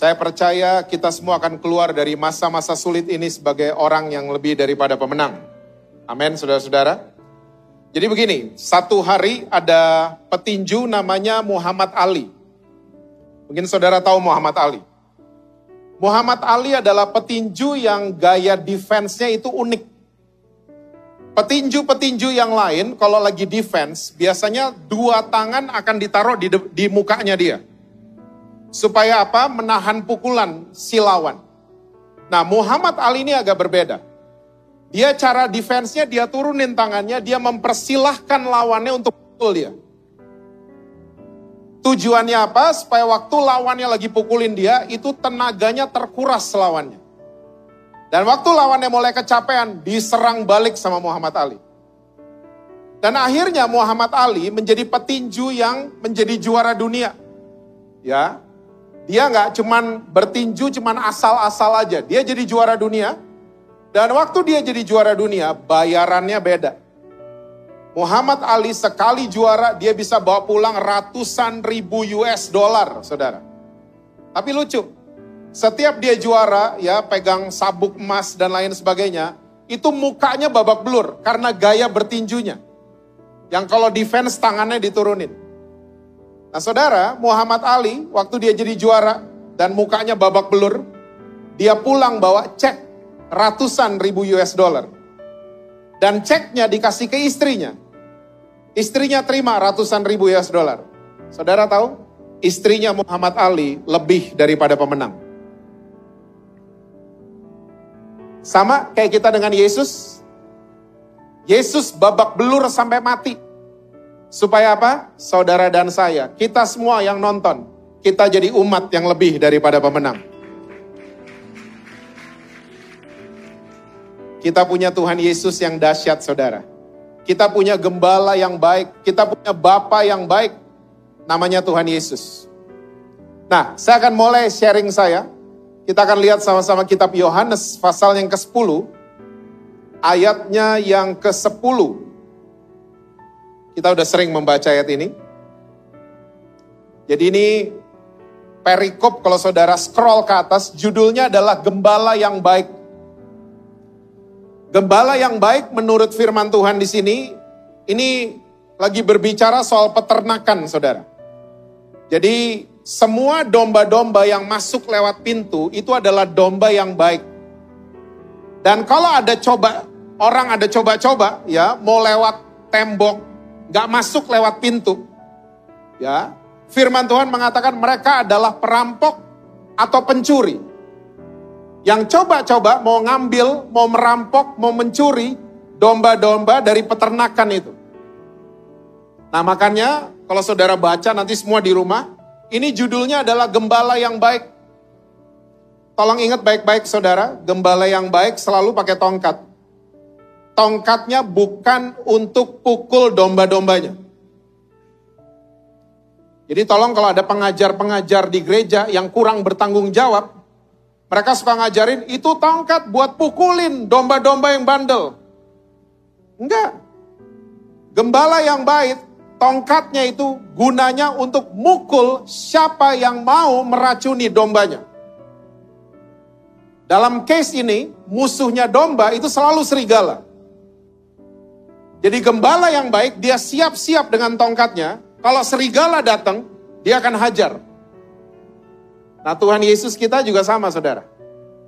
Saya percaya kita semua akan keluar dari masa-masa sulit ini sebagai orang yang lebih daripada pemenang. Amin, saudara-saudara. Jadi begini, satu hari ada petinju namanya Muhammad Ali. Mungkin saudara tahu Muhammad Ali. Muhammad Ali adalah petinju yang gaya defense-nya itu unik. Petinju-petinju yang lain kalau lagi defense, biasanya dua tangan akan ditaruh di, di mukanya dia. Supaya apa? Menahan pukulan si lawan. Nah Muhammad Ali ini agak berbeda. Dia cara defense-nya dia turunin tangannya, dia mempersilahkan lawannya untuk pukul dia. Tujuannya apa? Supaya waktu lawannya lagi pukulin dia, itu tenaganya terkuras lawannya. Dan waktu lawannya mulai kecapean, diserang balik sama Muhammad Ali. Dan akhirnya Muhammad Ali menjadi petinju yang menjadi juara dunia. Ya, dia nggak cuman bertinju cuman asal-asal aja. Dia jadi juara dunia. Dan waktu dia jadi juara dunia, bayarannya beda. Muhammad Ali sekali juara dia bisa bawa pulang ratusan ribu US dollar, saudara. Tapi lucu, setiap dia juara ya pegang sabuk emas dan lain sebagainya, itu mukanya babak belur karena gaya bertinjunya. Yang kalau defense tangannya diturunin. Nah saudara, Muhammad Ali waktu dia jadi juara dan mukanya babak belur, dia pulang bawa cek ratusan ribu US dollar. Dan ceknya dikasih ke istrinya. Istrinya terima ratusan ribu US dollar. Saudara tahu? Istrinya Muhammad Ali lebih daripada pemenang. Sama kayak kita dengan Yesus. Yesus babak belur sampai mati. Supaya apa? Saudara dan saya, kita semua yang nonton, kita jadi umat yang lebih daripada pemenang. Kita punya Tuhan Yesus yang dahsyat, saudara. Kita punya gembala yang baik, kita punya Bapa yang baik, namanya Tuhan Yesus. Nah, saya akan mulai sharing saya. Kita akan lihat sama-sama kitab Yohanes pasal yang ke-10, ayatnya yang ke-10. Kita udah sering membaca ayat ini. Jadi ini perikop kalau saudara scroll ke atas, judulnya adalah Gembala yang Baik. Gembala yang baik menurut firman Tuhan di sini, ini lagi berbicara soal peternakan saudara. Jadi semua domba-domba yang masuk lewat pintu itu adalah domba yang baik. Dan kalau ada coba, orang ada coba-coba ya, mau lewat tembok, gak masuk lewat pintu. Ya, firman Tuhan mengatakan mereka adalah perampok atau pencuri. Yang coba-coba mau ngambil, mau merampok, mau mencuri domba-domba dari peternakan itu. Nah makanya kalau saudara baca nanti semua di rumah, ini judulnya adalah gembala yang baik. Tolong ingat baik-baik saudara, gembala yang baik selalu pakai tongkat. Tongkatnya bukan untuk pukul domba-dombanya. Jadi tolong kalau ada pengajar-pengajar di gereja yang kurang bertanggung jawab, mereka suka ngajarin itu tongkat buat pukulin domba-domba yang bandel. Enggak. Gembala yang baik, tongkatnya itu gunanya untuk mukul siapa yang mau meracuni dombanya. Dalam case ini, musuhnya domba itu selalu serigala. Jadi gembala yang baik, dia siap-siap dengan tongkatnya. Kalau serigala datang, dia akan hajar. Nah Tuhan Yesus kita juga sama saudara.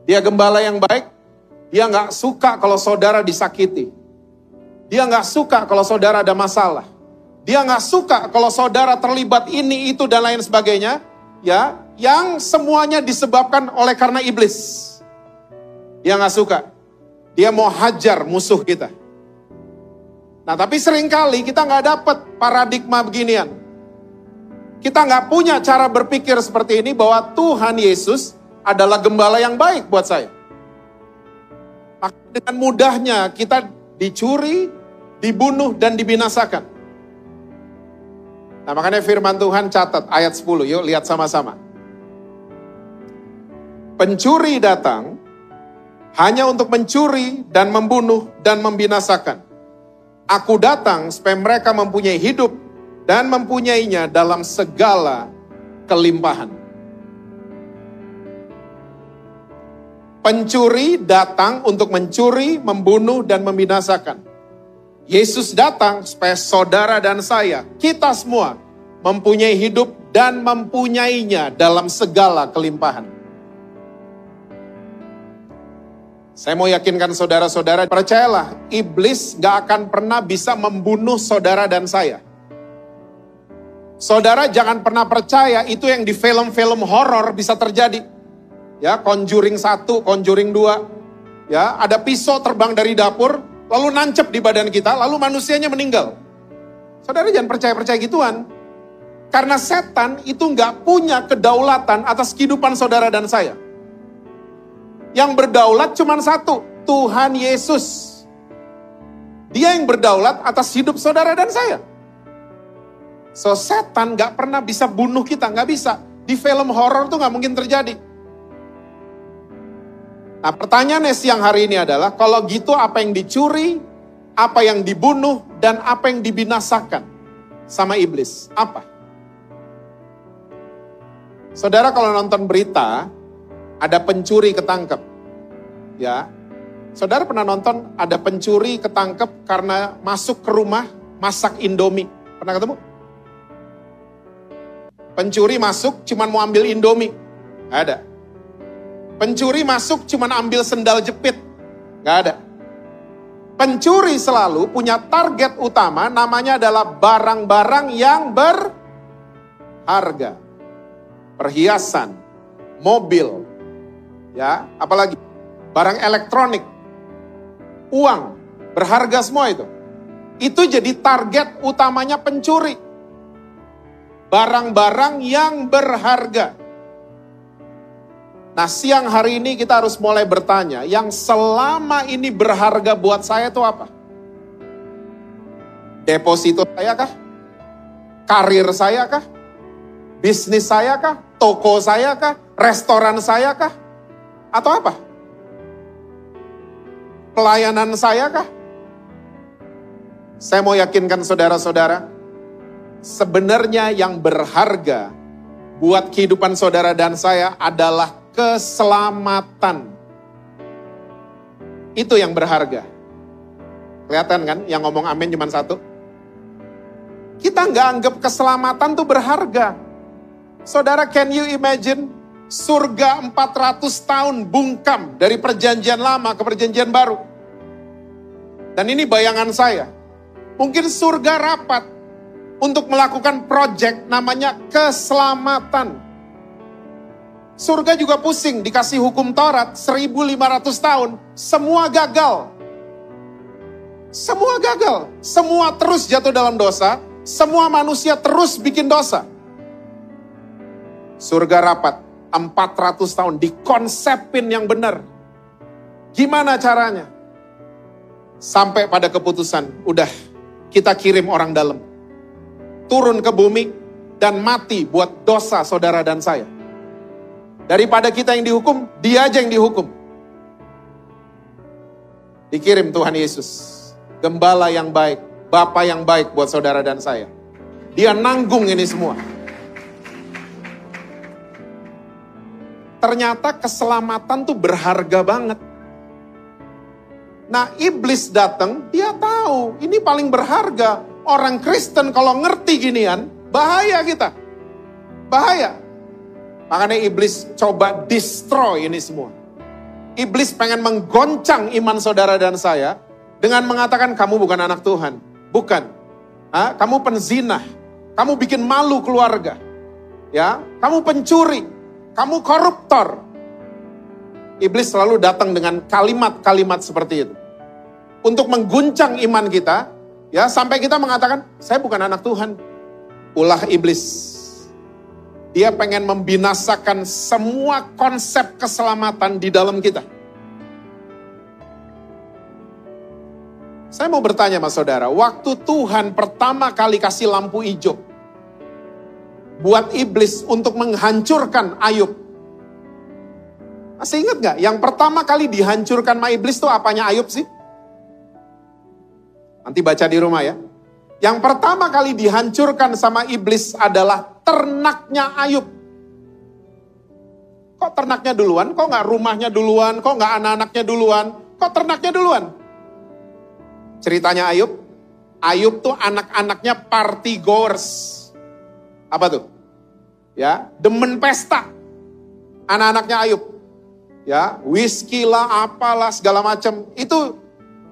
Dia gembala yang baik, dia nggak suka kalau saudara disakiti. Dia nggak suka kalau saudara ada masalah. Dia nggak suka kalau saudara terlibat ini, itu, dan lain sebagainya. Ya, yang semuanya disebabkan oleh karena iblis. Dia nggak suka. Dia mau hajar musuh kita. Nah tapi sering kali kita nggak dapat paradigma beginian. Kita nggak punya cara berpikir seperti ini bahwa Tuhan Yesus adalah gembala yang baik buat saya. Maka dengan mudahnya kita dicuri, dibunuh, dan dibinasakan. Nah makanya firman Tuhan catat ayat 10, yuk lihat sama-sama. Pencuri datang hanya untuk mencuri dan membunuh dan membinasakan. Aku datang supaya mereka mempunyai hidup dan mempunyainya dalam segala kelimpahan. Pencuri datang untuk mencuri, membunuh, dan membinasakan. Yesus datang supaya saudara dan saya, kita semua mempunyai hidup dan mempunyainya dalam segala kelimpahan. Saya mau yakinkan saudara-saudara, percayalah, iblis gak akan pernah bisa membunuh saudara dan saya. Saudara jangan pernah percaya itu yang di film-film horor bisa terjadi. Ya, Conjuring 1, Conjuring 2. Ya, ada pisau terbang dari dapur, lalu nancep di badan kita, lalu manusianya meninggal. Saudara jangan percaya-percaya gituan. Karena setan itu nggak punya kedaulatan atas kehidupan saudara dan saya. Yang berdaulat cuma satu, Tuhan Yesus. Dia yang berdaulat atas hidup saudara dan saya. So setan nggak pernah bisa bunuh kita, nggak bisa. Di film horor tuh nggak mungkin terjadi. Nah pertanyaannya siang hari ini adalah, kalau gitu apa yang dicuri, apa yang dibunuh, dan apa yang dibinasakan sama iblis? Apa? Saudara kalau nonton berita, ada pencuri ketangkep. Ya, Saudara pernah nonton ada pencuri ketangkep karena masuk ke rumah masak Indomie. Pernah ketemu? Pencuri masuk cuman mau ambil Indomie. Ada. Pencuri masuk cuma ambil sendal jepit. Gak ada. Pencuri selalu punya target utama namanya adalah barang-barang yang berharga. Perhiasan, mobil, ya, apalagi barang elektronik, uang, berharga semua itu. Itu jadi target utamanya pencuri. Barang-barang yang berharga. Nah siang hari ini kita harus mulai bertanya, yang selama ini berharga buat saya itu apa? Deposito saya kah? Karir saya kah? Bisnis saya kah? Toko saya kah? Restoran saya kah? Atau apa? Pelayanan saya kah? Saya mau yakinkan saudara-saudara, sebenarnya yang berharga buat kehidupan saudara dan saya adalah keselamatan. Itu yang berharga. Kelihatan kan yang ngomong amin cuma satu? Kita nggak anggap keselamatan tuh berharga. Saudara, can you imagine surga 400 tahun bungkam dari perjanjian lama ke perjanjian baru? Dan ini bayangan saya. Mungkin surga rapat untuk melakukan proyek namanya keselamatan. Surga juga pusing, dikasih hukum Taurat 1500 tahun, semua gagal. Semua gagal, semua terus jatuh dalam dosa, semua manusia terus bikin dosa. Surga rapat 400 tahun dikonsepin yang benar. Gimana caranya? Sampai pada keputusan, udah kita kirim orang dalam. Turun ke bumi dan mati buat dosa saudara dan saya. Daripada kita yang dihukum, dia aja yang dihukum. Dikirim Tuhan Yesus. Gembala yang baik, Bapa yang baik buat saudara dan saya. Dia nanggung ini semua. Ternyata keselamatan tuh berharga banget. Nah iblis datang, dia tahu ini paling berharga. Orang Kristen kalau ngerti ginian, bahaya kita. Bahaya. Makanya iblis coba destroy ini semua. Iblis pengen menggoncang iman saudara dan saya dengan mengatakan kamu bukan anak Tuhan. Bukan. Ha? Kamu penzina. Kamu bikin malu keluarga. Ya, kamu pencuri. Kamu koruptor. Iblis selalu datang dengan kalimat-kalimat seperti itu. Untuk mengguncang iman kita, ya sampai kita mengatakan, saya bukan anak Tuhan. Ulah iblis dia pengen membinasakan semua konsep keselamatan di dalam kita. Saya mau bertanya mas saudara, waktu Tuhan pertama kali kasih lampu hijau buat iblis untuk menghancurkan Ayub. Masih ingat gak? Yang pertama kali dihancurkan sama iblis itu apanya Ayub sih? Nanti baca di rumah ya. Yang pertama kali dihancurkan sama iblis adalah ternaknya Ayub. Kok ternaknya duluan? Kok nggak rumahnya duluan? Kok nggak anak-anaknya duluan? Kok ternaknya duluan? Ceritanya Ayub, Ayub tuh anak-anaknya party goers. Apa tuh? Ya, demen pesta. Anak-anaknya Ayub. Ya, whisky lah, apalah segala macam. Itu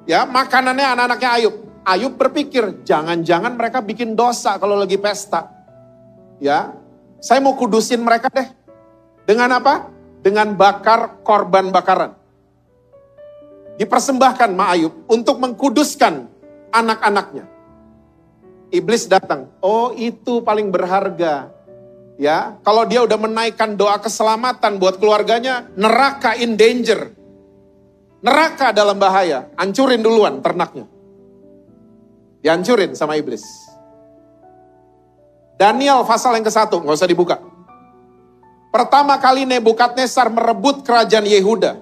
ya makanannya anak-anaknya Ayub. Ayub berpikir, jangan-jangan mereka bikin dosa kalau lagi pesta. Ya, saya mau kudusin mereka deh. Dengan apa? Dengan bakar korban bakaran. Dipersembahkan Ma Ayub untuk mengkuduskan anak-anaknya. Iblis datang. Oh itu paling berharga. Ya, kalau dia udah menaikkan doa keselamatan buat keluarganya, neraka in danger. Neraka dalam bahaya, hancurin duluan ternaknya. Dihancurin sama iblis. Daniel pasal yang ke satu, nggak usah dibuka. Pertama kali Nebukadnezar merebut kerajaan Yehuda.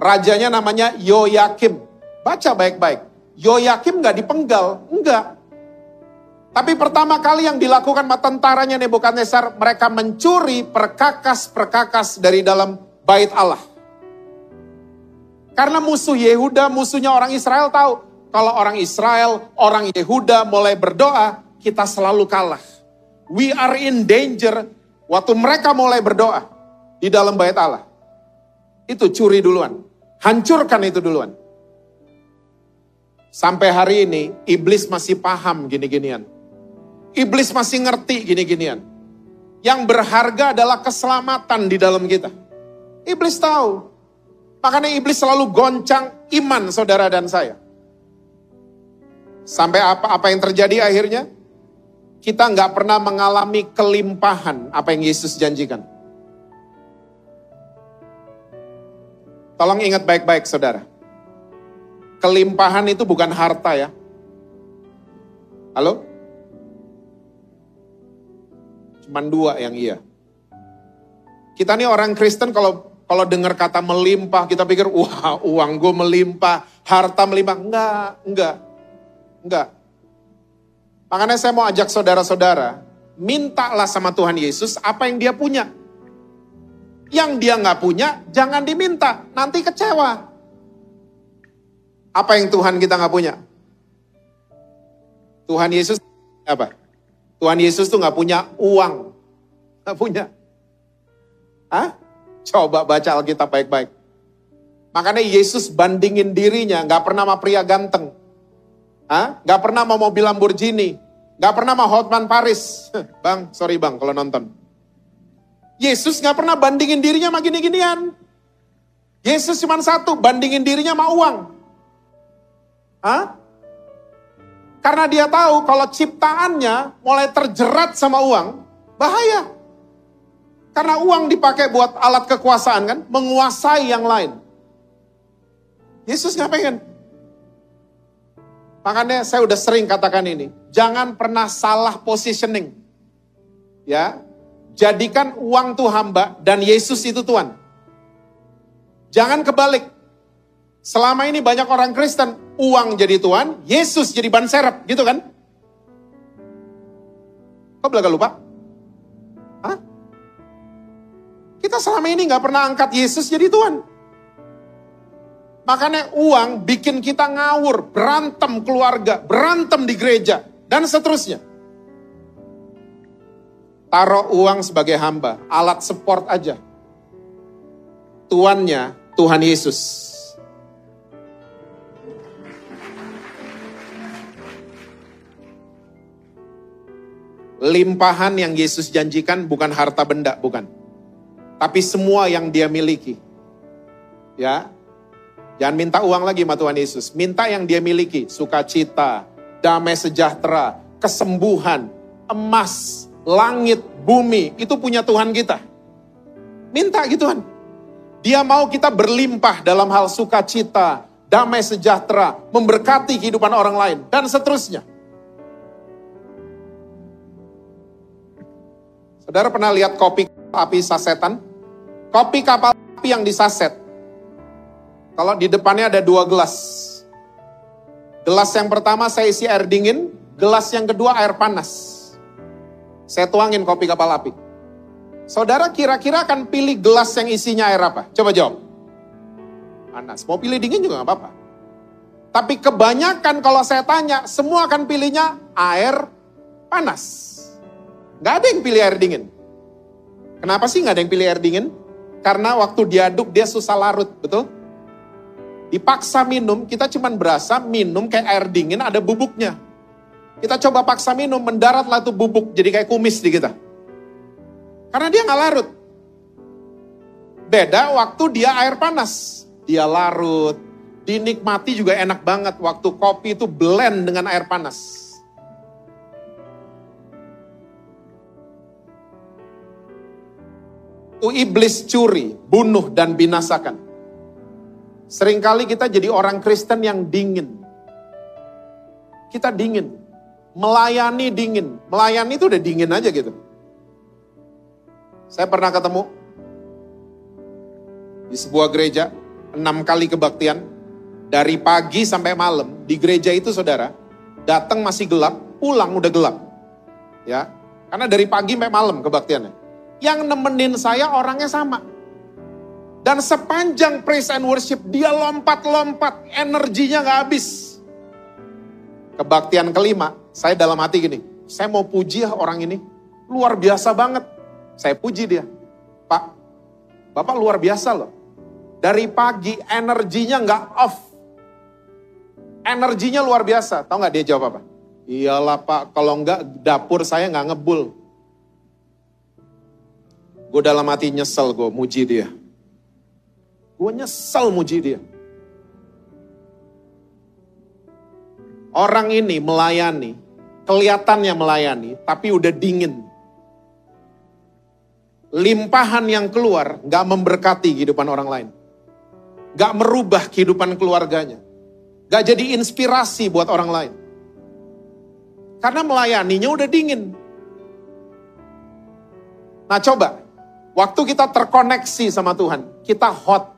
Rajanya namanya Yoyakim. Baca baik-baik. Yoyakim nggak dipenggal, enggak. Tapi pertama kali yang dilakukan sama tentaranya Nebukadnezar, mereka mencuri perkakas-perkakas dari dalam bait Allah. Karena musuh Yehuda, musuhnya orang Israel tahu, kalau orang Israel, orang Yehuda mulai berdoa, kita selalu kalah. We are in danger waktu mereka mulai berdoa di dalam bait Allah. Itu curi duluan. Hancurkan itu duluan. Sampai hari ini, iblis masih paham gini-ginian. Iblis masih ngerti gini-ginian. Yang berharga adalah keselamatan di dalam kita. Iblis tahu. Makanya iblis selalu goncang iman saudara dan saya. Sampai apa apa yang terjadi akhirnya? Kita nggak pernah mengalami kelimpahan apa yang Yesus janjikan. Tolong ingat baik-baik saudara. Kelimpahan itu bukan harta ya. Halo? Cuman dua yang iya. Kita nih orang Kristen kalau kalau dengar kata melimpah, kita pikir, wah uang gue melimpah, harta melimpah. Enggak, enggak, enggak. Makanya saya mau ajak saudara-saudara, mintalah sama Tuhan Yesus apa yang dia punya. Yang dia nggak punya, jangan diminta, nanti kecewa. Apa yang Tuhan kita nggak punya? Tuhan Yesus apa? Tuhan Yesus tuh nggak punya uang. Nggak punya. Hah? Coba baca Alkitab baik-baik. Makanya Yesus bandingin dirinya, nggak pernah sama pria ganteng. Hah? Nggak pernah mau mobil Lamborghini. Nggak pernah mau Hotman Paris. Bang, sorry bang kalau nonton. Yesus nggak pernah bandingin dirinya sama gini-ginian. Yesus cuma satu, bandingin dirinya sama uang. Hah? Karena dia tahu kalau ciptaannya mulai terjerat sama uang, bahaya. Karena uang dipakai buat alat kekuasaan kan, menguasai yang lain. Yesus nggak pengen. Makanya saya udah sering katakan ini, jangan pernah salah positioning. Ya, jadikan uang tuh hamba dan Yesus itu Tuhan. Jangan kebalik. Selama ini banyak orang Kristen, uang jadi Tuhan, Yesus jadi ban serep, gitu kan? Kok belaga lupa? Hah? Kita selama ini nggak pernah angkat Yesus jadi Tuhan. Makanya uang bikin kita ngawur, berantem keluarga, berantem di gereja, dan seterusnya. Taruh uang sebagai hamba, alat support aja. Tuannya Tuhan Yesus. Limpahan yang Yesus janjikan bukan harta benda, bukan. Tapi semua yang dia miliki. Ya. Jangan minta uang lagi sama Tuhan Yesus. Minta yang dia miliki. Sukacita, damai sejahtera, kesembuhan, emas, langit, bumi. Itu punya Tuhan kita. Minta gitu kan. Dia mau kita berlimpah dalam hal sukacita, damai sejahtera, memberkati kehidupan orang lain, dan seterusnya. Saudara pernah lihat kopi api sasetan? Kopi kapal api yang disaset. Kalau di depannya ada dua gelas. Gelas yang pertama saya isi air dingin, gelas yang kedua air panas. Saya tuangin kopi kapal api. Saudara kira-kira akan pilih gelas yang isinya air apa? Coba jawab. Panas. Mau pilih dingin juga nggak apa-apa. Tapi kebanyakan kalau saya tanya, semua akan pilihnya air panas. Gak ada yang pilih air dingin. Kenapa sih gak ada yang pilih air dingin? Karena waktu diaduk dia susah larut, betul? Dipaksa minum, kita cuma berasa minum kayak air dingin ada bubuknya. Kita coba paksa minum, mendaratlah tuh bubuk jadi kayak kumis di kita. Karena dia nggak larut. Beda waktu dia air panas. Dia larut, dinikmati juga enak banget waktu kopi itu blend dengan air panas. Tuh iblis curi, bunuh dan binasakan. Seringkali kita jadi orang Kristen yang dingin. Kita dingin. Melayani dingin. Melayani itu udah dingin aja gitu. Saya pernah ketemu di sebuah gereja, enam kali kebaktian, dari pagi sampai malam di gereja itu saudara, datang masih gelap, pulang udah gelap. Ya, karena dari pagi sampai malam kebaktiannya. Yang nemenin saya orangnya sama. Dan sepanjang praise and worship dia lompat-lompat, energinya nggak habis. Kebaktian kelima, saya dalam hati gini, saya mau puji ya orang ini, luar biasa banget. Saya puji dia, Pak, Bapak luar biasa loh. Dari pagi energinya nggak off, Energinya luar biasa. Tahu nggak dia jawab apa? Iyalah pak, kalau enggak dapur saya nggak ngebul. Gue dalam hati nyesel gue muji dia. Gue nyesel muji dia. Orang ini melayani, kelihatannya melayani, tapi udah dingin. Limpahan yang keluar gak memberkati kehidupan orang lain. Gak merubah kehidupan keluarganya. Gak jadi inspirasi buat orang lain. Karena melayaninya udah dingin. Nah coba, waktu kita terkoneksi sama Tuhan, kita hot,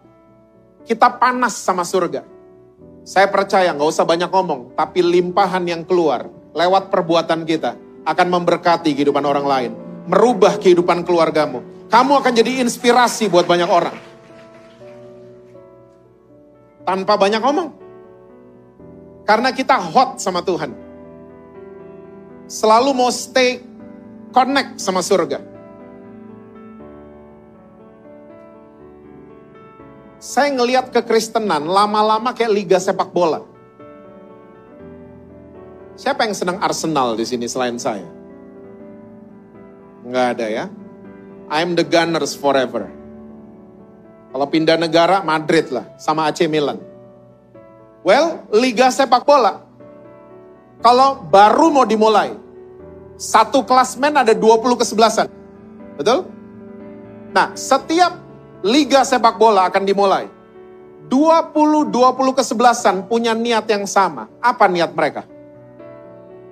kita panas sama surga. Saya percaya nggak usah banyak ngomong, tapi limpahan yang keluar lewat perbuatan kita akan memberkati kehidupan orang lain. Merubah kehidupan keluargamu. Kamu akan jadi inspirasi buat banyak orang. Tanpa banyak ngomong. Karena kita hot sama Tuhan. Selalu mau stay connect sama surga. Saya ngelihat kekristenan lama-lama kayak liga sepak bola. Siapa yang senang Arsenal di sini selain saya? Enggak ada ya. I'm the Gunners forever. Kalau pindah negara Madrid lah sama AC Milan. Well, liga sepak bola. Kalau baru mau dimulai, satu klasmen ada 20 kesebelasan. Betul? Nah, setiap liga sepak bola akan dimulai. 20-20 kesebelasan punya niat yang sama. Apa niat mereka?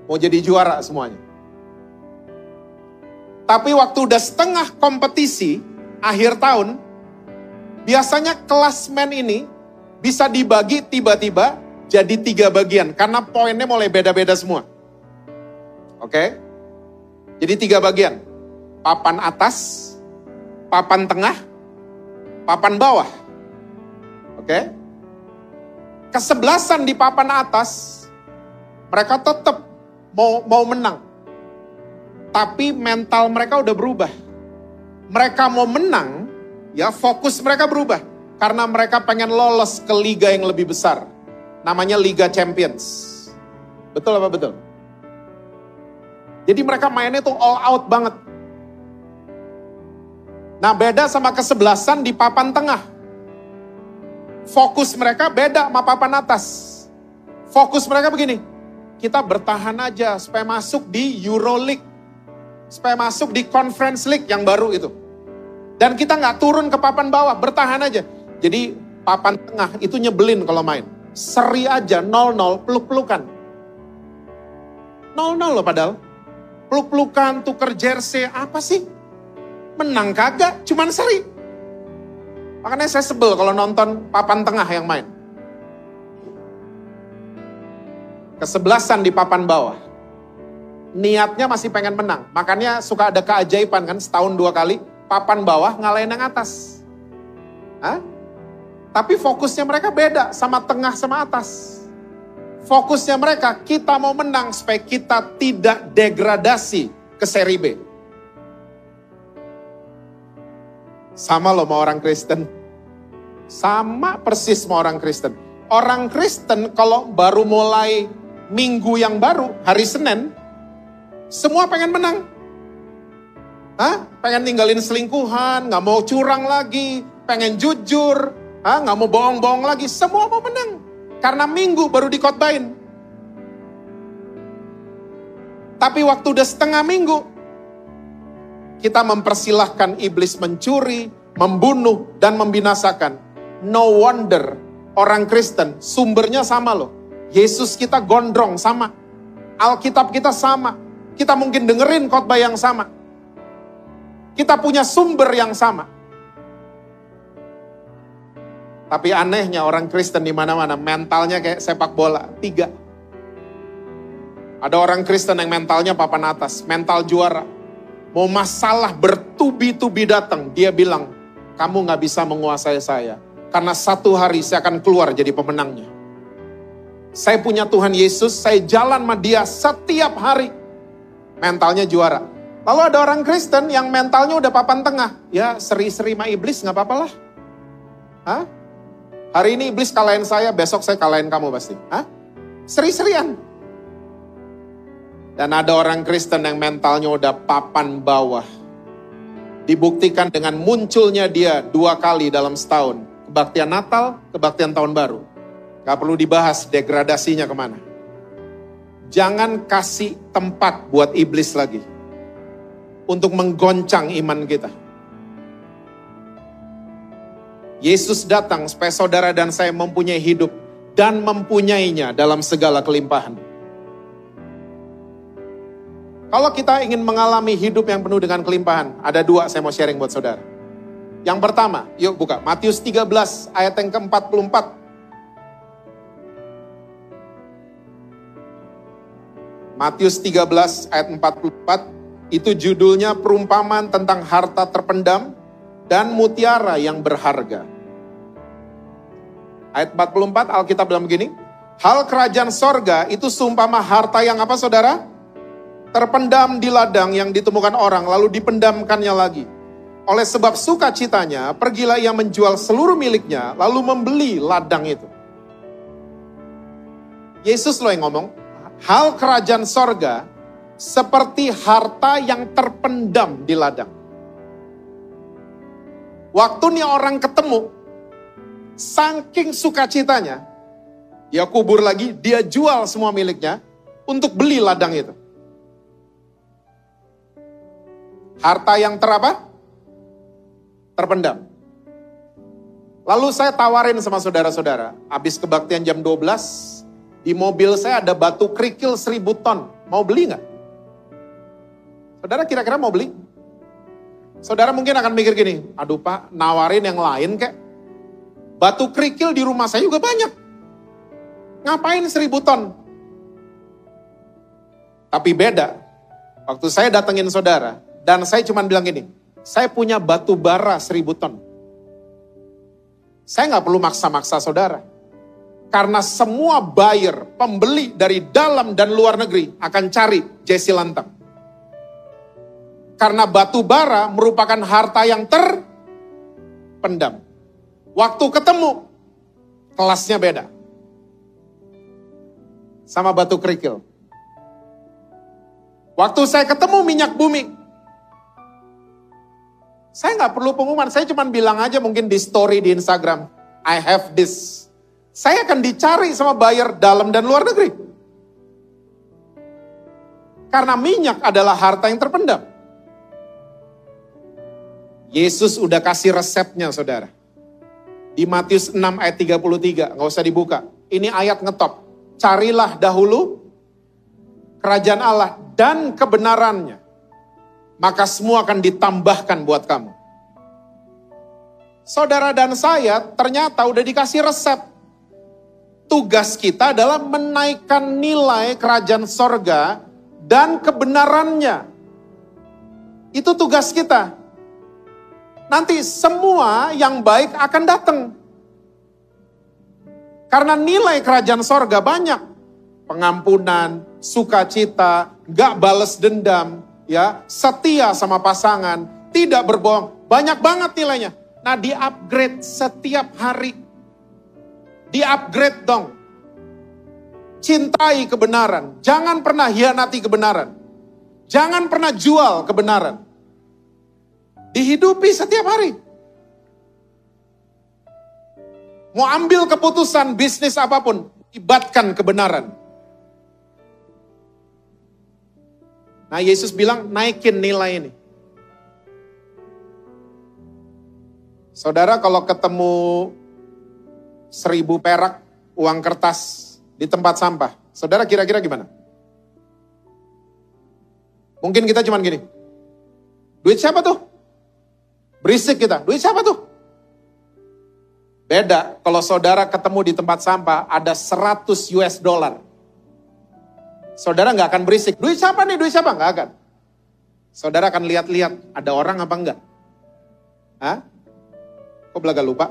Mau jadi juara semuanya. Tapi waktu udah setengah kompetisi, akhir tahun, biasanya klasmen ini bisa dibagi tiba-tiba jadi tiga bagian karena poinnya mulai beda-beda semua. Oke? Jadi tiga bagian. Papan atas, papan tengah, papan bawah. Oke? Kesebelasan di papan atas mereka tetap mau mau menang. Tapi mental mereka udah berubah. Mereka mau menang, ya fokus mereka berubah karena mereka pengen lolos ke liga yang lebih besar. Namanya Liga Champions. Betul apa betul? Jadi mereka mainnya tuh all out banget. Nah beda sama kesebelasan di papan tengah. Fokus mereka beda sama papan atas. Fokus mereka begini, kita bertahan aja supaya masuk di Euroleague. Supaya masuk di Conference League yang baru itu. Dan kita nggak turun ke papan bawah, bertahan aja. Jadi papan tengah itu nyebelin kalau main. Seri aja 0-0 peluk-pelukan. 0-0 loh padahal. Peluk-pelukan, tuker jersey, apa sih? Menang kagak, cuman seri. Makanya saya sebel kalau nonton papan tengah yang main. Kesebelasan di papan bawah. Niatnya masih pengen menang. Makanya suka ada keajaiban kan setahun dua kali papan bawah ngalahin yang atas. Hah? Tapi fokusnya mereka beda sama tengah sama atas. Fokusnya mereka, kita mau menang supaya kita tidak degradasi ke seri B. Sama loh sama orang Kristen. Sama persis sama orang Kristen. Orang Kristen kalau baru mulai minggu yang baru, hari Senin, semua pengen menang. Hah? Pengen ninggalin selingkuhan, nggak mau curang lagi, pengen jujur, nggak mau bohong-bohong lagi, semua mau menang. Karena minggu baru dikotbain. Tapi waktu udah setengah minggu, kita mempersilahkan iblis mencuri, membunuh, dan membinasakan. No wonder orang Kristen sumbernya sama loh. Yesus kita gondrong sama. Alkitab kita sama. Kita mungkin dengerin khotbah yang sama. Kita punya sumber yang sama. Tapi anehnya orang Kristen di mana-mana mentalnya kayak sepak bola, tiga. Ada orang Kristen yang mentalnya papan atas, mental juara. Mau masalah bertubi-tubi datang, dia bilang, kamu gak bisa menguasai saya. Karena satu hari saya akan keluar jadi pemenangnya. Saya punya Tuhan Yesus, saya jalan sama dia setiap hari. Mentalnya juara. Lalu ada orang Kristen yang mentalnya udah papan tengah. Ya seri-seri sama iblis nggak apa-apa lah. Hah? Hari ini iblis kalahin saya, besok saya kalahin kamu pasti. Hah? Seri-serian. Dan ada orang Kristen yang mentalnya udah papan bawah. Dibuktikan dengan munculnya dia dua kali dalam setahun. Kebaktian Natal, kebaktian tahun baru. Gak perlu dibahas degradasinya ke mana. Jangan kasih tempat buat iblis lagi untuk menggoncang iman kita. Yesus datang supaya saudara dan saya mempunyai hidup dan mempunyainya dalam segala kelimpahan. Kalau kita ingin mengalami hidup yang penuh dengan kelimpahan, ada dua saya mau sharing buat saudara. Yang pertama, yuk buka Matius 13 ayat yang ke-44. Matius 13 ayat 44 itu judulnya perumpamaan tentang harta terpendam dan mutiara yang berharga. Ayat 44 Alkitab bilang begini, Hal kerajaan sorga itu sumpama harta yang apa saudara? Terpendam di ladang yang ditemukan orang lalu dipendamkannya lagi. Oleh sebab sukacitanya, pergilah ia menjual seluruh miliknya lalu membeli ladang itu. Yesus loh yang ngomong, hal kerajaan sorga seperti harta yang terpendam di ladang. Waktu nih orang ketemu, saking sukacitanya, dia kubur lagi, dia jual semua miliknya untuk beli ladang itu. Harta yang terapa? Terpendam. Lalu saya tawarin sama saudara-saudara, habis kebaktian jam 12, di mobil saya ada batu kerikil seribu ton. Mau beli nggak? Saudara kira-kira mau beli? Saudara mungkin akan mikir gini, aduh pak, nawarin yang lain kek. Batu kerikil di rumah saya juga banyak. Ngapain seribu ton? Tapi beda. Waktu saya datengin saudara, dan saya cuma bilang gini, saya punya batu bara seribu ton. Saya nggak perlu maksa-maksa saudara. Karena semua buyer, pembeli dari dalam dan luar negeri akan cari Jesse Lantang. Karena batu bara merupakan harta yang terpendam. Waktu ketemu, kelasnya beda. Sama batu kerikil. Waktu saya ketemu minyak bumi, saya nggak perlu pengumuman, saya cuma bilang aja mungkin di story di Instagram, I have this. Saya akan dicari sama buyer dalam dan luar negeri. Karena minyak adalah harta yang terpendam. Yesus udah kasih resepnya saudara. Di Matius 6 ayat 33, nggak usah dibuka. Ini ayat ngetop. Carilah dahulu kerajaan Allah dan kebenarannya. Maka semua akan ditambahkan buat kamu. Saudara dan saya ternyata udah dikasih resep. Tugas kita adalah menaikkan nilai kerajaan sorga dan kebenarannya. Itu tugas kita. nanti semua yang baik akan datang. Karena nilai kerajaan sorga banyak. Pengampunan, sukacita, gak bales dendam, ya setia sama pasangan, tidak berbohong. Banyak banget nilainya. Nah di upgrade setiap hari. Di upgrade dong. Cintai kebenaran. Jangan pernah hianati kebenaran. Jangan pernah jual kebenaran. Dihidupi setiap hari. Mau ambil keputusan bisnis apa pun, ibatkan kebenaran. Nah Yesus bilang naikin nilai ini. Saudara kalau ketemu seribu perak uang kertas di tempat sampah, saudara kira-kira gimana? Mungkin kita cuman gini, duit siapa tuh? Berisik kita, duit siapa tuh? Beda kalau saudara ketemu di tempat sampah ada 100 US dollar. Saudara nggak akan berisik. Duit siapa nih? Duit siapa? Nggak akan. Saudara akan lihat-lihat ada orang apa enggak. Hah? Kok belaga lupa?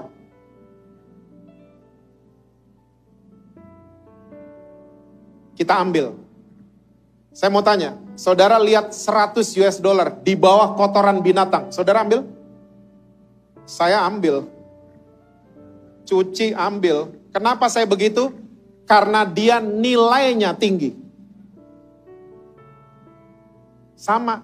Kita ambil. Saya mau tanya, saudara lihat 100 US dollar di bawah kotoran binatang. Saudara ambil? Saya ambil. Cuci ambil. Kenapa saya begitu? Karena dia nilainya tinggi. Sama.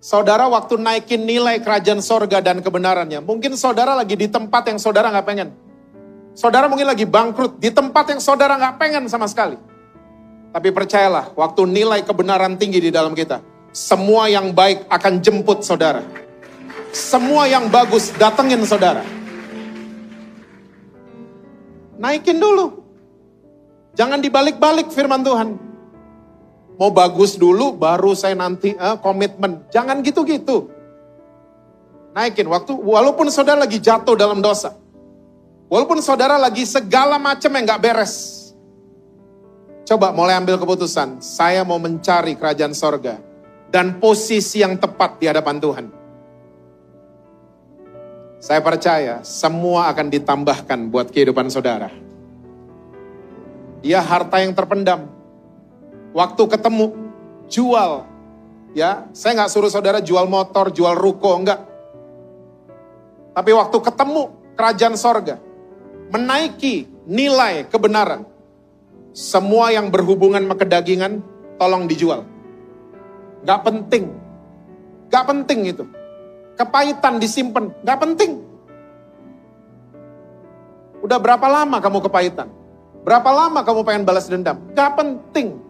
Saudara waktu naikin nilai kerajaan sorga dan kebenarannya. Mungkin saudara lagi di tempat yang saudara nggak pengen. Saudara mungkin lagi bangkrut di tempat yang saudara nggak pengen sama sekali. Tapi percayalah, waktu nilai kebenaran tinggi di dalam kita, semua yang baik akan jemput saudara. Semua yang bagus datengin saudara. Naikin dulu. Jangan dibalik-balik firman Tuhan mau bagus dulu baru saya nanti uh, komitmen. Jangan gitu-gitu. Naikin waktu walaupun saudara lagi jatuh dalam dosa. Walaupun saudara lagi segala macam yang gak beres. Coba mulai ambil keputusan. Saya mau mencari kerajaan sorga. Dan posisi yang tepat di hadapan Tuhan. Saya percaya semua akan ditambahkan buat kehidupan saudara. Dia harta yang terpendam, Waktu ketemu, jual. Ya, saya nggak suruh saudara jual motor, jual ruko, enggak. Tapi waktu ketemu kerajaan sorga, menaiki nilai kebenaran. Semua yang berhubungan sama kedagingan, tolong dijual. Gak penting. Gak penting itu. Kepahitan disimpan, gak penting. Udah berapa lama kamu kepahitan? Berapa lama kamu pengen balas dendam? Gak penting.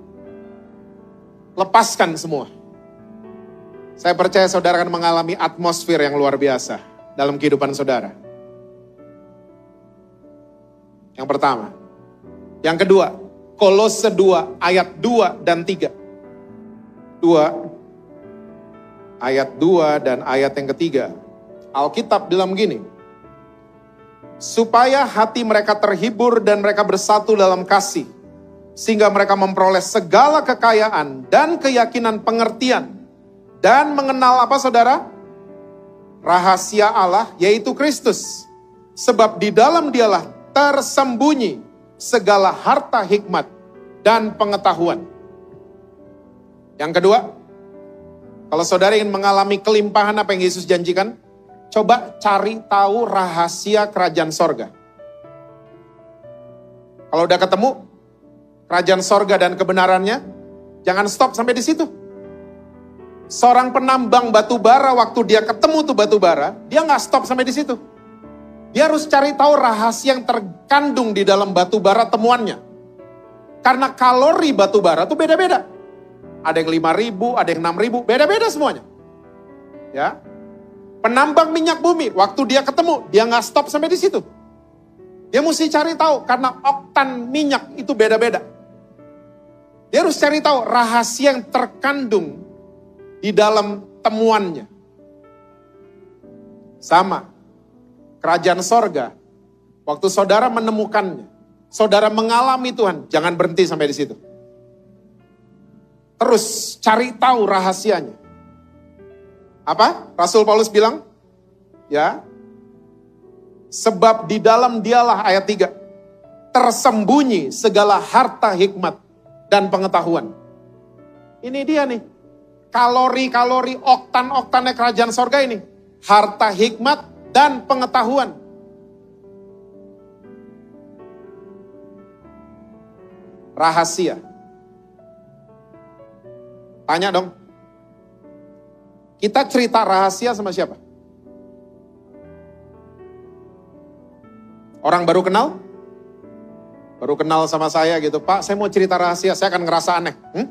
Lepaskan semua. Saya percaya saudara akan mengalami atmosfer yang luar biasa dalam kehidupan saudara. Yang pertama. Yang kedua, Kolose 2 ayat 2 dan 3. 2 ayat 2 dan ayat yang ketiga. Alkitab bilang begini. Supaya hati mereka terhibur dan mereka bersatu dalam kasih sehingga mereka memperoleh segala kekayaan dan keyakinan pengertian dan mengenal apa saudara? Rahasia Allah yaitu Kristus. Sebab di dalam dialah tersembunyi segala harta hikmat dan pengetahuan. Yang kedua, kalau saudara ingin mengalami kelimpahan apa yang Yesus janjikan, coba cari tahu rahasia kerajaan sorga. Kalau udah ketemu, kerajaan sorga dan kebenarannya, jangan stop sampai di situ. Seorang penambang batu bara waktu dia ketemu tuh batu bara, dia nggak stop sampai di situ. Dia harus cari tahu rahasia yang terkandung di dalam batu bara temuannya. Karena kalori batu bara tuh beda-beda. Ada yang 5 ribu, ada yang 6 ribu, beda-beda semuanya. Ya, Penambang minyak bumi, waktu dia ketemu, dia nggak stop sampai di situ. Dia mesti cari tahu karena oktan minyak itu beda-beda. Dia harus cari tahu rahasia yang terkandung di dalam temuannya. Sama, kerajaan sorga, waktu saudara menemukannya, saudara mengalami Tuhan, jangan berhenti sampai di situ. Terus cari tahu rahasianya. Apa? Rasul Paulus bilang, Ya. Sebab di dalam dialah ayat 3 tersembunyi segala harta hikmat dan pengetahuan. Ini dia nih. Kalori-kalori oktan-oktannya kerajaan sorga ini. Harta hikmat dan pengetahuan. Rahasia. Tanya dong. Kita cerita rahasia sama siapa? Orang baru kenal? Baru kenal sama saya gitu, Pak saya mau cerita rahasia, saya akan ngerasa aneh. Hmm?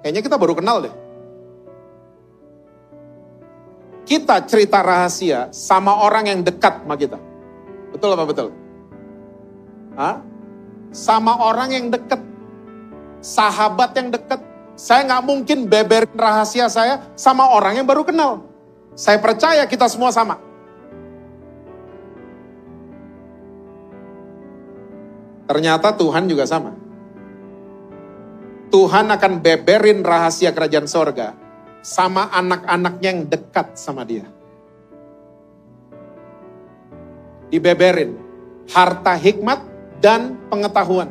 Kayaknya kita baru kenal deh. Kita cerita rahasia sama orang yang dekat sama kita. Betul apa betul? Hah? Sama orang yang dekat. Sahabat yang dekat. Saya nggak mungkin beberin rahasia saya sama orang yang baru kenal. Saya percaya kita semua sama. Ternyata Tuhan juga sama. Tuhan akan beberin rahasia kerajaan sorga sama anak-anaknya yang dekat sama dia. Dibeberin harta hikmat dan pengetahuan.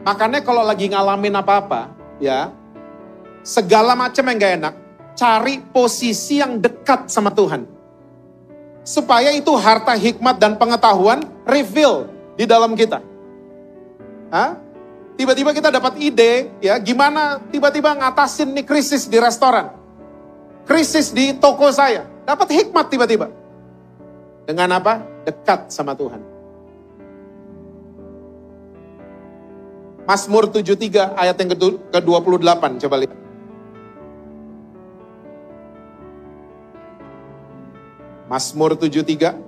Makanya kalau lagi ngalamin apa-apa, ya, segala macam yang gak enak, cari posisi yang dekat sama Tuhan. Supaya itu harta hikmat dan pengetahuan reveal di dalam kita. Hah? Tiba-tiba kita dapat ide, ya gimana tiba-tiba ngatasin nih krisis di restoran. Krisis di toko saya. Dapat hikmat tiba-tiba. Dengan apa? Dekat sama Tuhan. Mazmur 73 ayat yang ke-28 coba lihat. Mazmur 73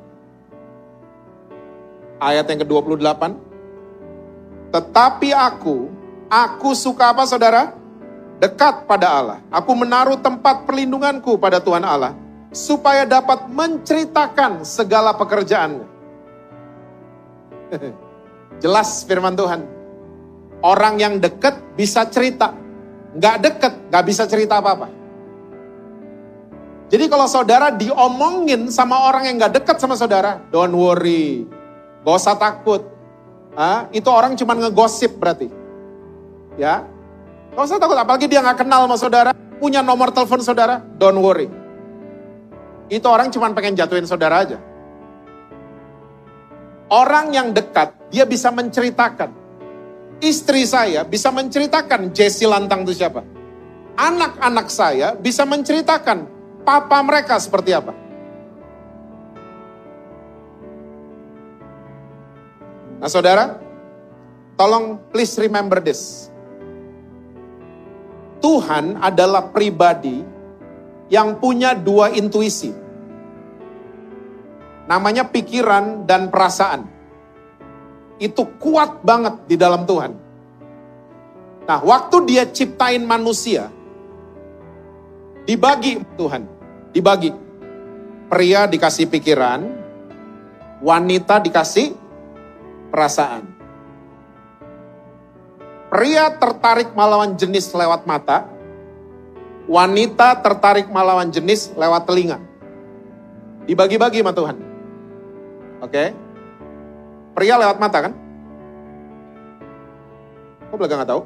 ayat yang ke-28 tetapi aku, aku suka apa saudara? Dekat pada Allah. Aku menaruh tempat perlindunganku pada Tuhan Allah. Supaya dapat menceritakan segala pekerjaannya. Jelas firman Tuhan. Orang yang dekat bisa cerita. Nggak dekat, nggak bisa cerita apa-apa. Jadi kalau saudara diomongin sama orang yang nggak dekat sama saudara, don't worry. Gak usah takut ah, itu orang cuma ngegosip berarti. Ya. Kalau saya takut, apalagi dia nggak kenal sama saudara, punya nomor telepon saudara, don't worry. Itu orang cuma pengen jatuhin saudara aja. Orang yang dekat, dia bisa menceritakan. Istri saya bisa menceritakan Jesse Lantang itu siapa. Anak-anak saya bisa menceritakan papa mereka seperti apa. Nah saudara, tolong please remember this. Tuhan adalah pribadi yang punya dua intuisi. Namanya pikiran dan perasaan. Itu kuat banget di dalam Tuhan. Nah, waktu dia ciptain manusia, dibagi Tuhan, dibagi. Pria dikasih pikiran, wanita dikasih perasaan. Pria tertarik melawan jenis lewat mata, wanita tertarik melawan jenis lewat telinga. Dibagi-bagi sama Tuhan. Oke. Pria lewat mata kan? Kok belakang nggak tahu?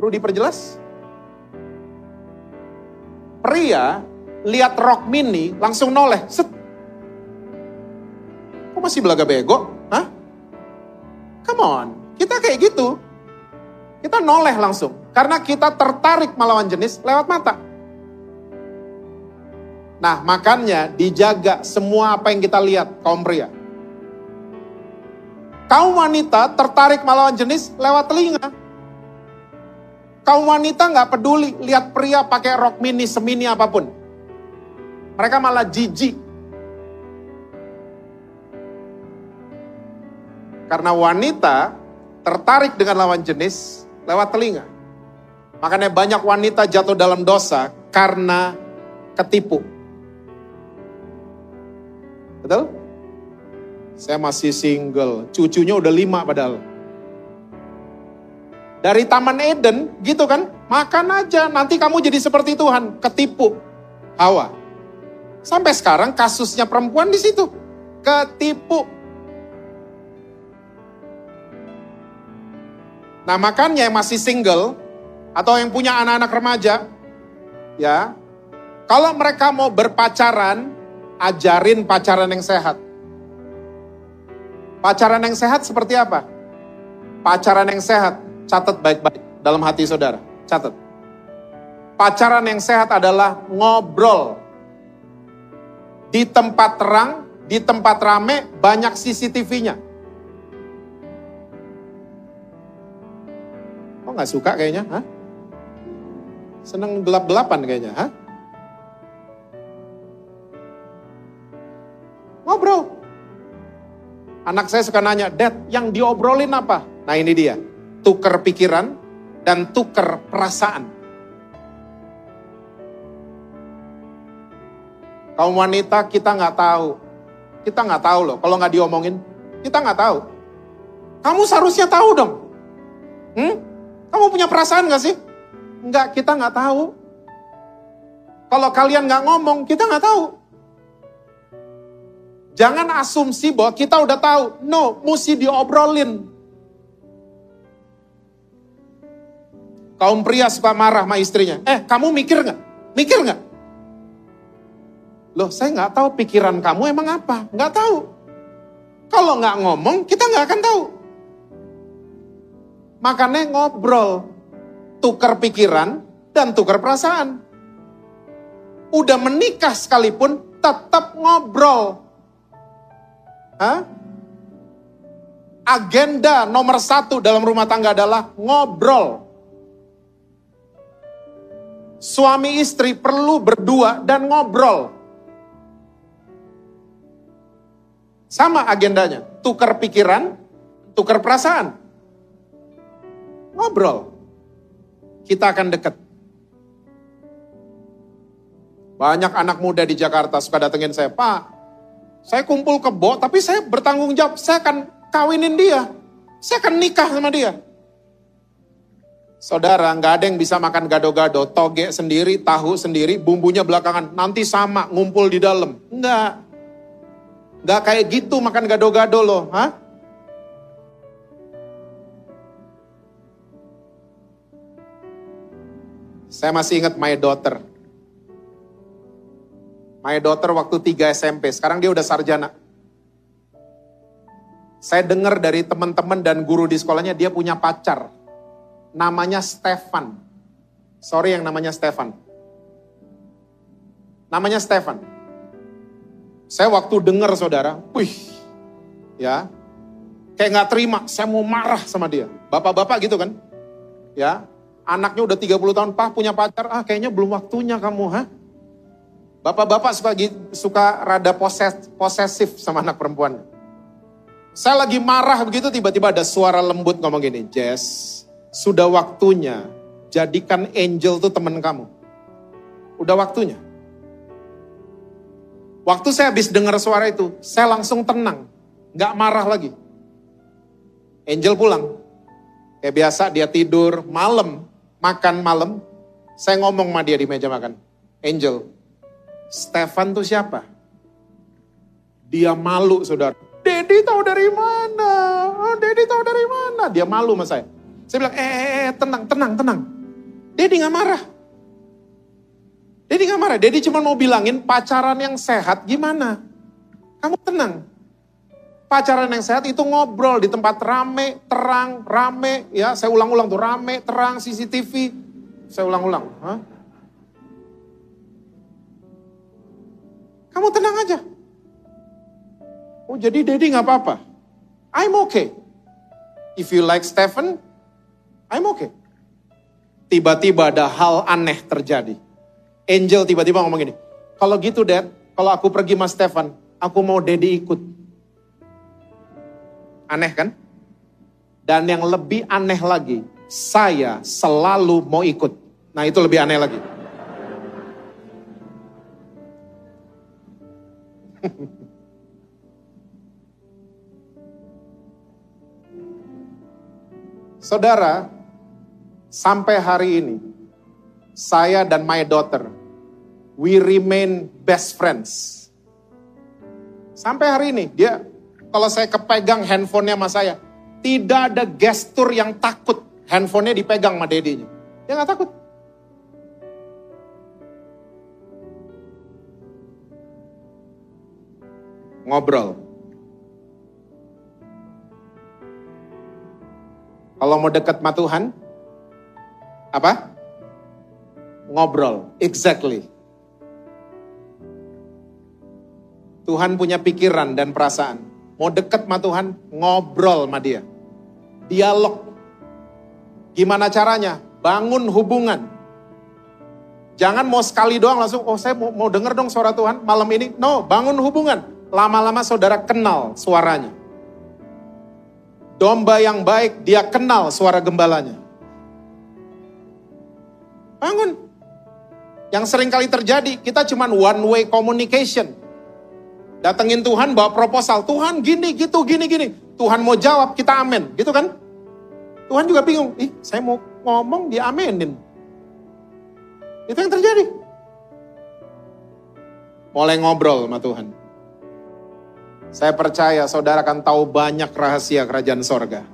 Perlu diperjelas? Pria lihat rok mini langsung noleh, set, Kok masih belaga bego? Hah? Come on, kita kayak gitu. Kita noleh langsung. Karena kita tertarik melawan jenis lewat mata. Nah makanya dijaga semua apa yang kita lihat kaum pria. Kaum wanita tertarik melawan jenis lewat telinga. Kaum wanita nggak peduli lihat pria pakai rok mini semini apa pun. Mereka malah jijik Karena wanita tertarik dengan lawan jenis lewat telinga. Makanya banyak wanita jatuh dalam dosa karena ketipu. Betul? Saya masih single, cucunya udah lima padahal. Dari Taman Eden, gitu kan? Makan aja, nanti kamu jadi seperti Tuhan. Ketipu. Hawa. Sampai sekarang kasusnya perempuan di situ. Ketipu. Nah makanya yang masih single, atau yang punya anak-anak remaja, ya, kalau mereka mau berpacaran, ajarin pacaran yang sehat. Pacaran yang sehat seperti apa? Pacaran yang sehat, catat baik-baik dalam hati saudara, catat. Pacaran yang sehat adalah ngobrol. Di tempat terang, di tempat rame, banyak CCTV-nya. Nggak suka kayaknya? Seneng gelap-gelapan kayaknya, hah? Ngobrol. Anak saya suka nanya, Dad, yang diobrolin apa? Nah ini dia, tuker pikiran dan tuker perasaan. Kaum wanita kita nggak tahu. Kita nggak tahu loh, kalau nggak diomongin, kita nggak tahu. Kamu seharusnya tahu dong. Hmm? Kamu punya perasaan nggak sih? Enggak, kita nggak tahu. Kalau kalian nggak ngomong, kita nggak tahu. Jangan asumsi bahwa kita udah tahu. No, mesti diobrolin. Kaum pria suka marah sama istrinya. Eh, kamu mikir nggak? Mikir nggak? Loh, saya nggak tahu pikiran kamu emang apa. Nggak tahu. Kalau nggak ngomong, kita nggak akan tahu. Makanya ngobrol tukar pikiran dan tukar perasaan. Udah menikah sekalipun tetap ngobrol. Hah? Agenda nomor satu dalam rumah tangga adalah ngobrol. Suami istri perlu berdua dan ngobrol. Sama agendanya, tukar pikiran, tukar perasaan. Ngobrol kita akan dekat. Banyak anak muda di Jakarta suka datengin saya, Pak, saya kumpul kebo, tapi saya bertanggung jawab, saya akan kawinin dia. Saya akan nikah sama dia. Saudara, nggak ada yang bisa makan gado-gado, toge sendiri, tahu sendiri, bumbunya belakangan. Nanti sama, ngumpul di dalam. Nggak. Nggak kayak gitu makan gado-gado loh. Hah? Saya masih ingat my daughter. My daughter waktu 3 SMP, sekarang dia udah sarjana. Saya dengar dari teman-teman dan guru di sekolahnya dia punya pacar. Namanya Stefan. Sorry yang namanya Stefan. Namanya Stefan. Saya waktu dengar saudara, wih, ya, kayak nggak terima, saya mau marah sama dia. Bapak-bapak gitu kan, ya, Anaknya udah 30 tahun, Pak punya pacar, ah kayaknya belum waktunya kamu, ha? Bapak-bapak suka, suka rada poses, posesif sama anak perempuan. Saya lagi marah begitu, tiba-tiba ada suara lembut ngomong gini, Jess, sudah waktunya jadikan angel tuh temen kamu. Udah waktunya. Waktu saya habis dengar suara itu, saya langsung tenang. Gak marah lagi. Angel pulang. Kayak biasa dia tidur malam makan malam, saya ngomong sama dia di meja makan. Angel, Stefan tuh siapa? Dia malu saudara. Dedi tahu dari mana? Oh, Dedi tahu dari mana? Dia malu sama saya. Saya bilang, eh, eh, eh tenang, tenang, tenang. Dedi gak marah. Dedi gak marah. Dedi cuma mau bilangin pacaran yang sehat gimana. Kamu tenang pacaran yang sehat itu ngobrol di tempat rame, terang, rame, ya saya ulang-ulang tuh rame, terang, CCTV, saya ulang-ulang. Kamu tenang aja. Oh jadi Daddy nggak apa-apa. I'm okay. If you like Stephen, I'm okay. Tiba-tiba ada hal aneh terjadi. Angel tiba-tiba ngomong gini, kalau gitu Dad, kalau aku pergi sama Stephen, aku mau Daddy ikut. Aneh kan? Dan yang lebih aneh lagi, saya selalu mau ikut. Nah itu lebih aneh lagi. Saudara, sampai hari ini, saya dan my daughter we remain best friends. Sampai hari ini dia kalau saya kepegang handphonenya sama saya, tidak ada gestur yang takut handphonenya dipegang sama dedinya. Dia nggak takut. Ngobrol. Kalau mau dekat sama Tuhan, apa? Ngobrol. Exactly. Tuhan punya pikiran dan perasaan. Mau dekat sama Tuhan, ngobrol sama dia. Dialog. Gimana caranya? Bangun hubungan. Jangan mau sekali doang langsung, oh saya mau, mau denger dong suara Tuhan malam ini. No, bangun hubungan. Lama-lama saudara kenal suaranya. Domba yang baik, dia kenal suara gembalanya. Bangun. Yang sering kali terjadi, kita cuma one way communication. Datengin Tuhan bawa proposal, Tuhan gini, gitu, gini, gini. Tuhan mau jawab, kita amin, gitu kan? Tuhan juga bingung, ih saya mau ngomong, dia amenin. Itu yang terjadi. Mulai ngobrol sama Tuhan. Saya percaya saudara akan tahu banyak rahasia kerajaan sorga.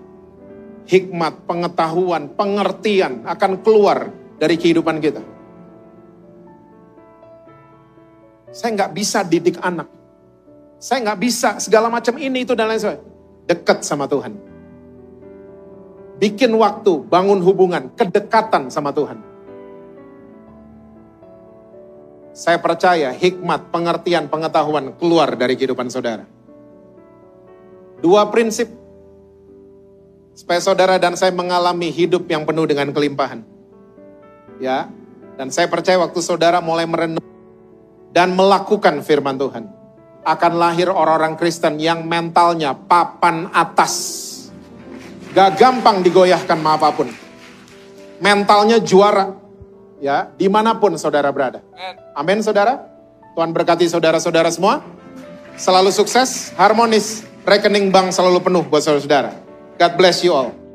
Hikmat, pengetahuan, pengertian akan keluar dari kehidupan kita. Saya nggak bisa didik anak. Saya nggak bisa segala macam ini, itu, dan lain sebagainya. Dekat sama Tuhan. Bikin waktu, bangun hubungan, kedekatan sama Tuhan. Saya percaya hikmat, pengertian, pengetahuan keluar dari kehidupan saudara. Dua prinsip supaya saudara dan saya mengalami hidup yang penuh dengan kelimpahan. Ya, dan saya percaya waktu saudara mulai merenung dan melakukan firman Tuhan, akan lahir orang-orang Kristen yang mentalnya papan atas. Gak gampang digoyahkan ma apa pun. Mentalnya juara. Ya, di mana pun saudara berada. Amin saudara. Tuhan berkati saudara-saudara semua. Selalu sukses, harmonis, rekening bank selalu penuh buat saudara-saudara. God bless you all.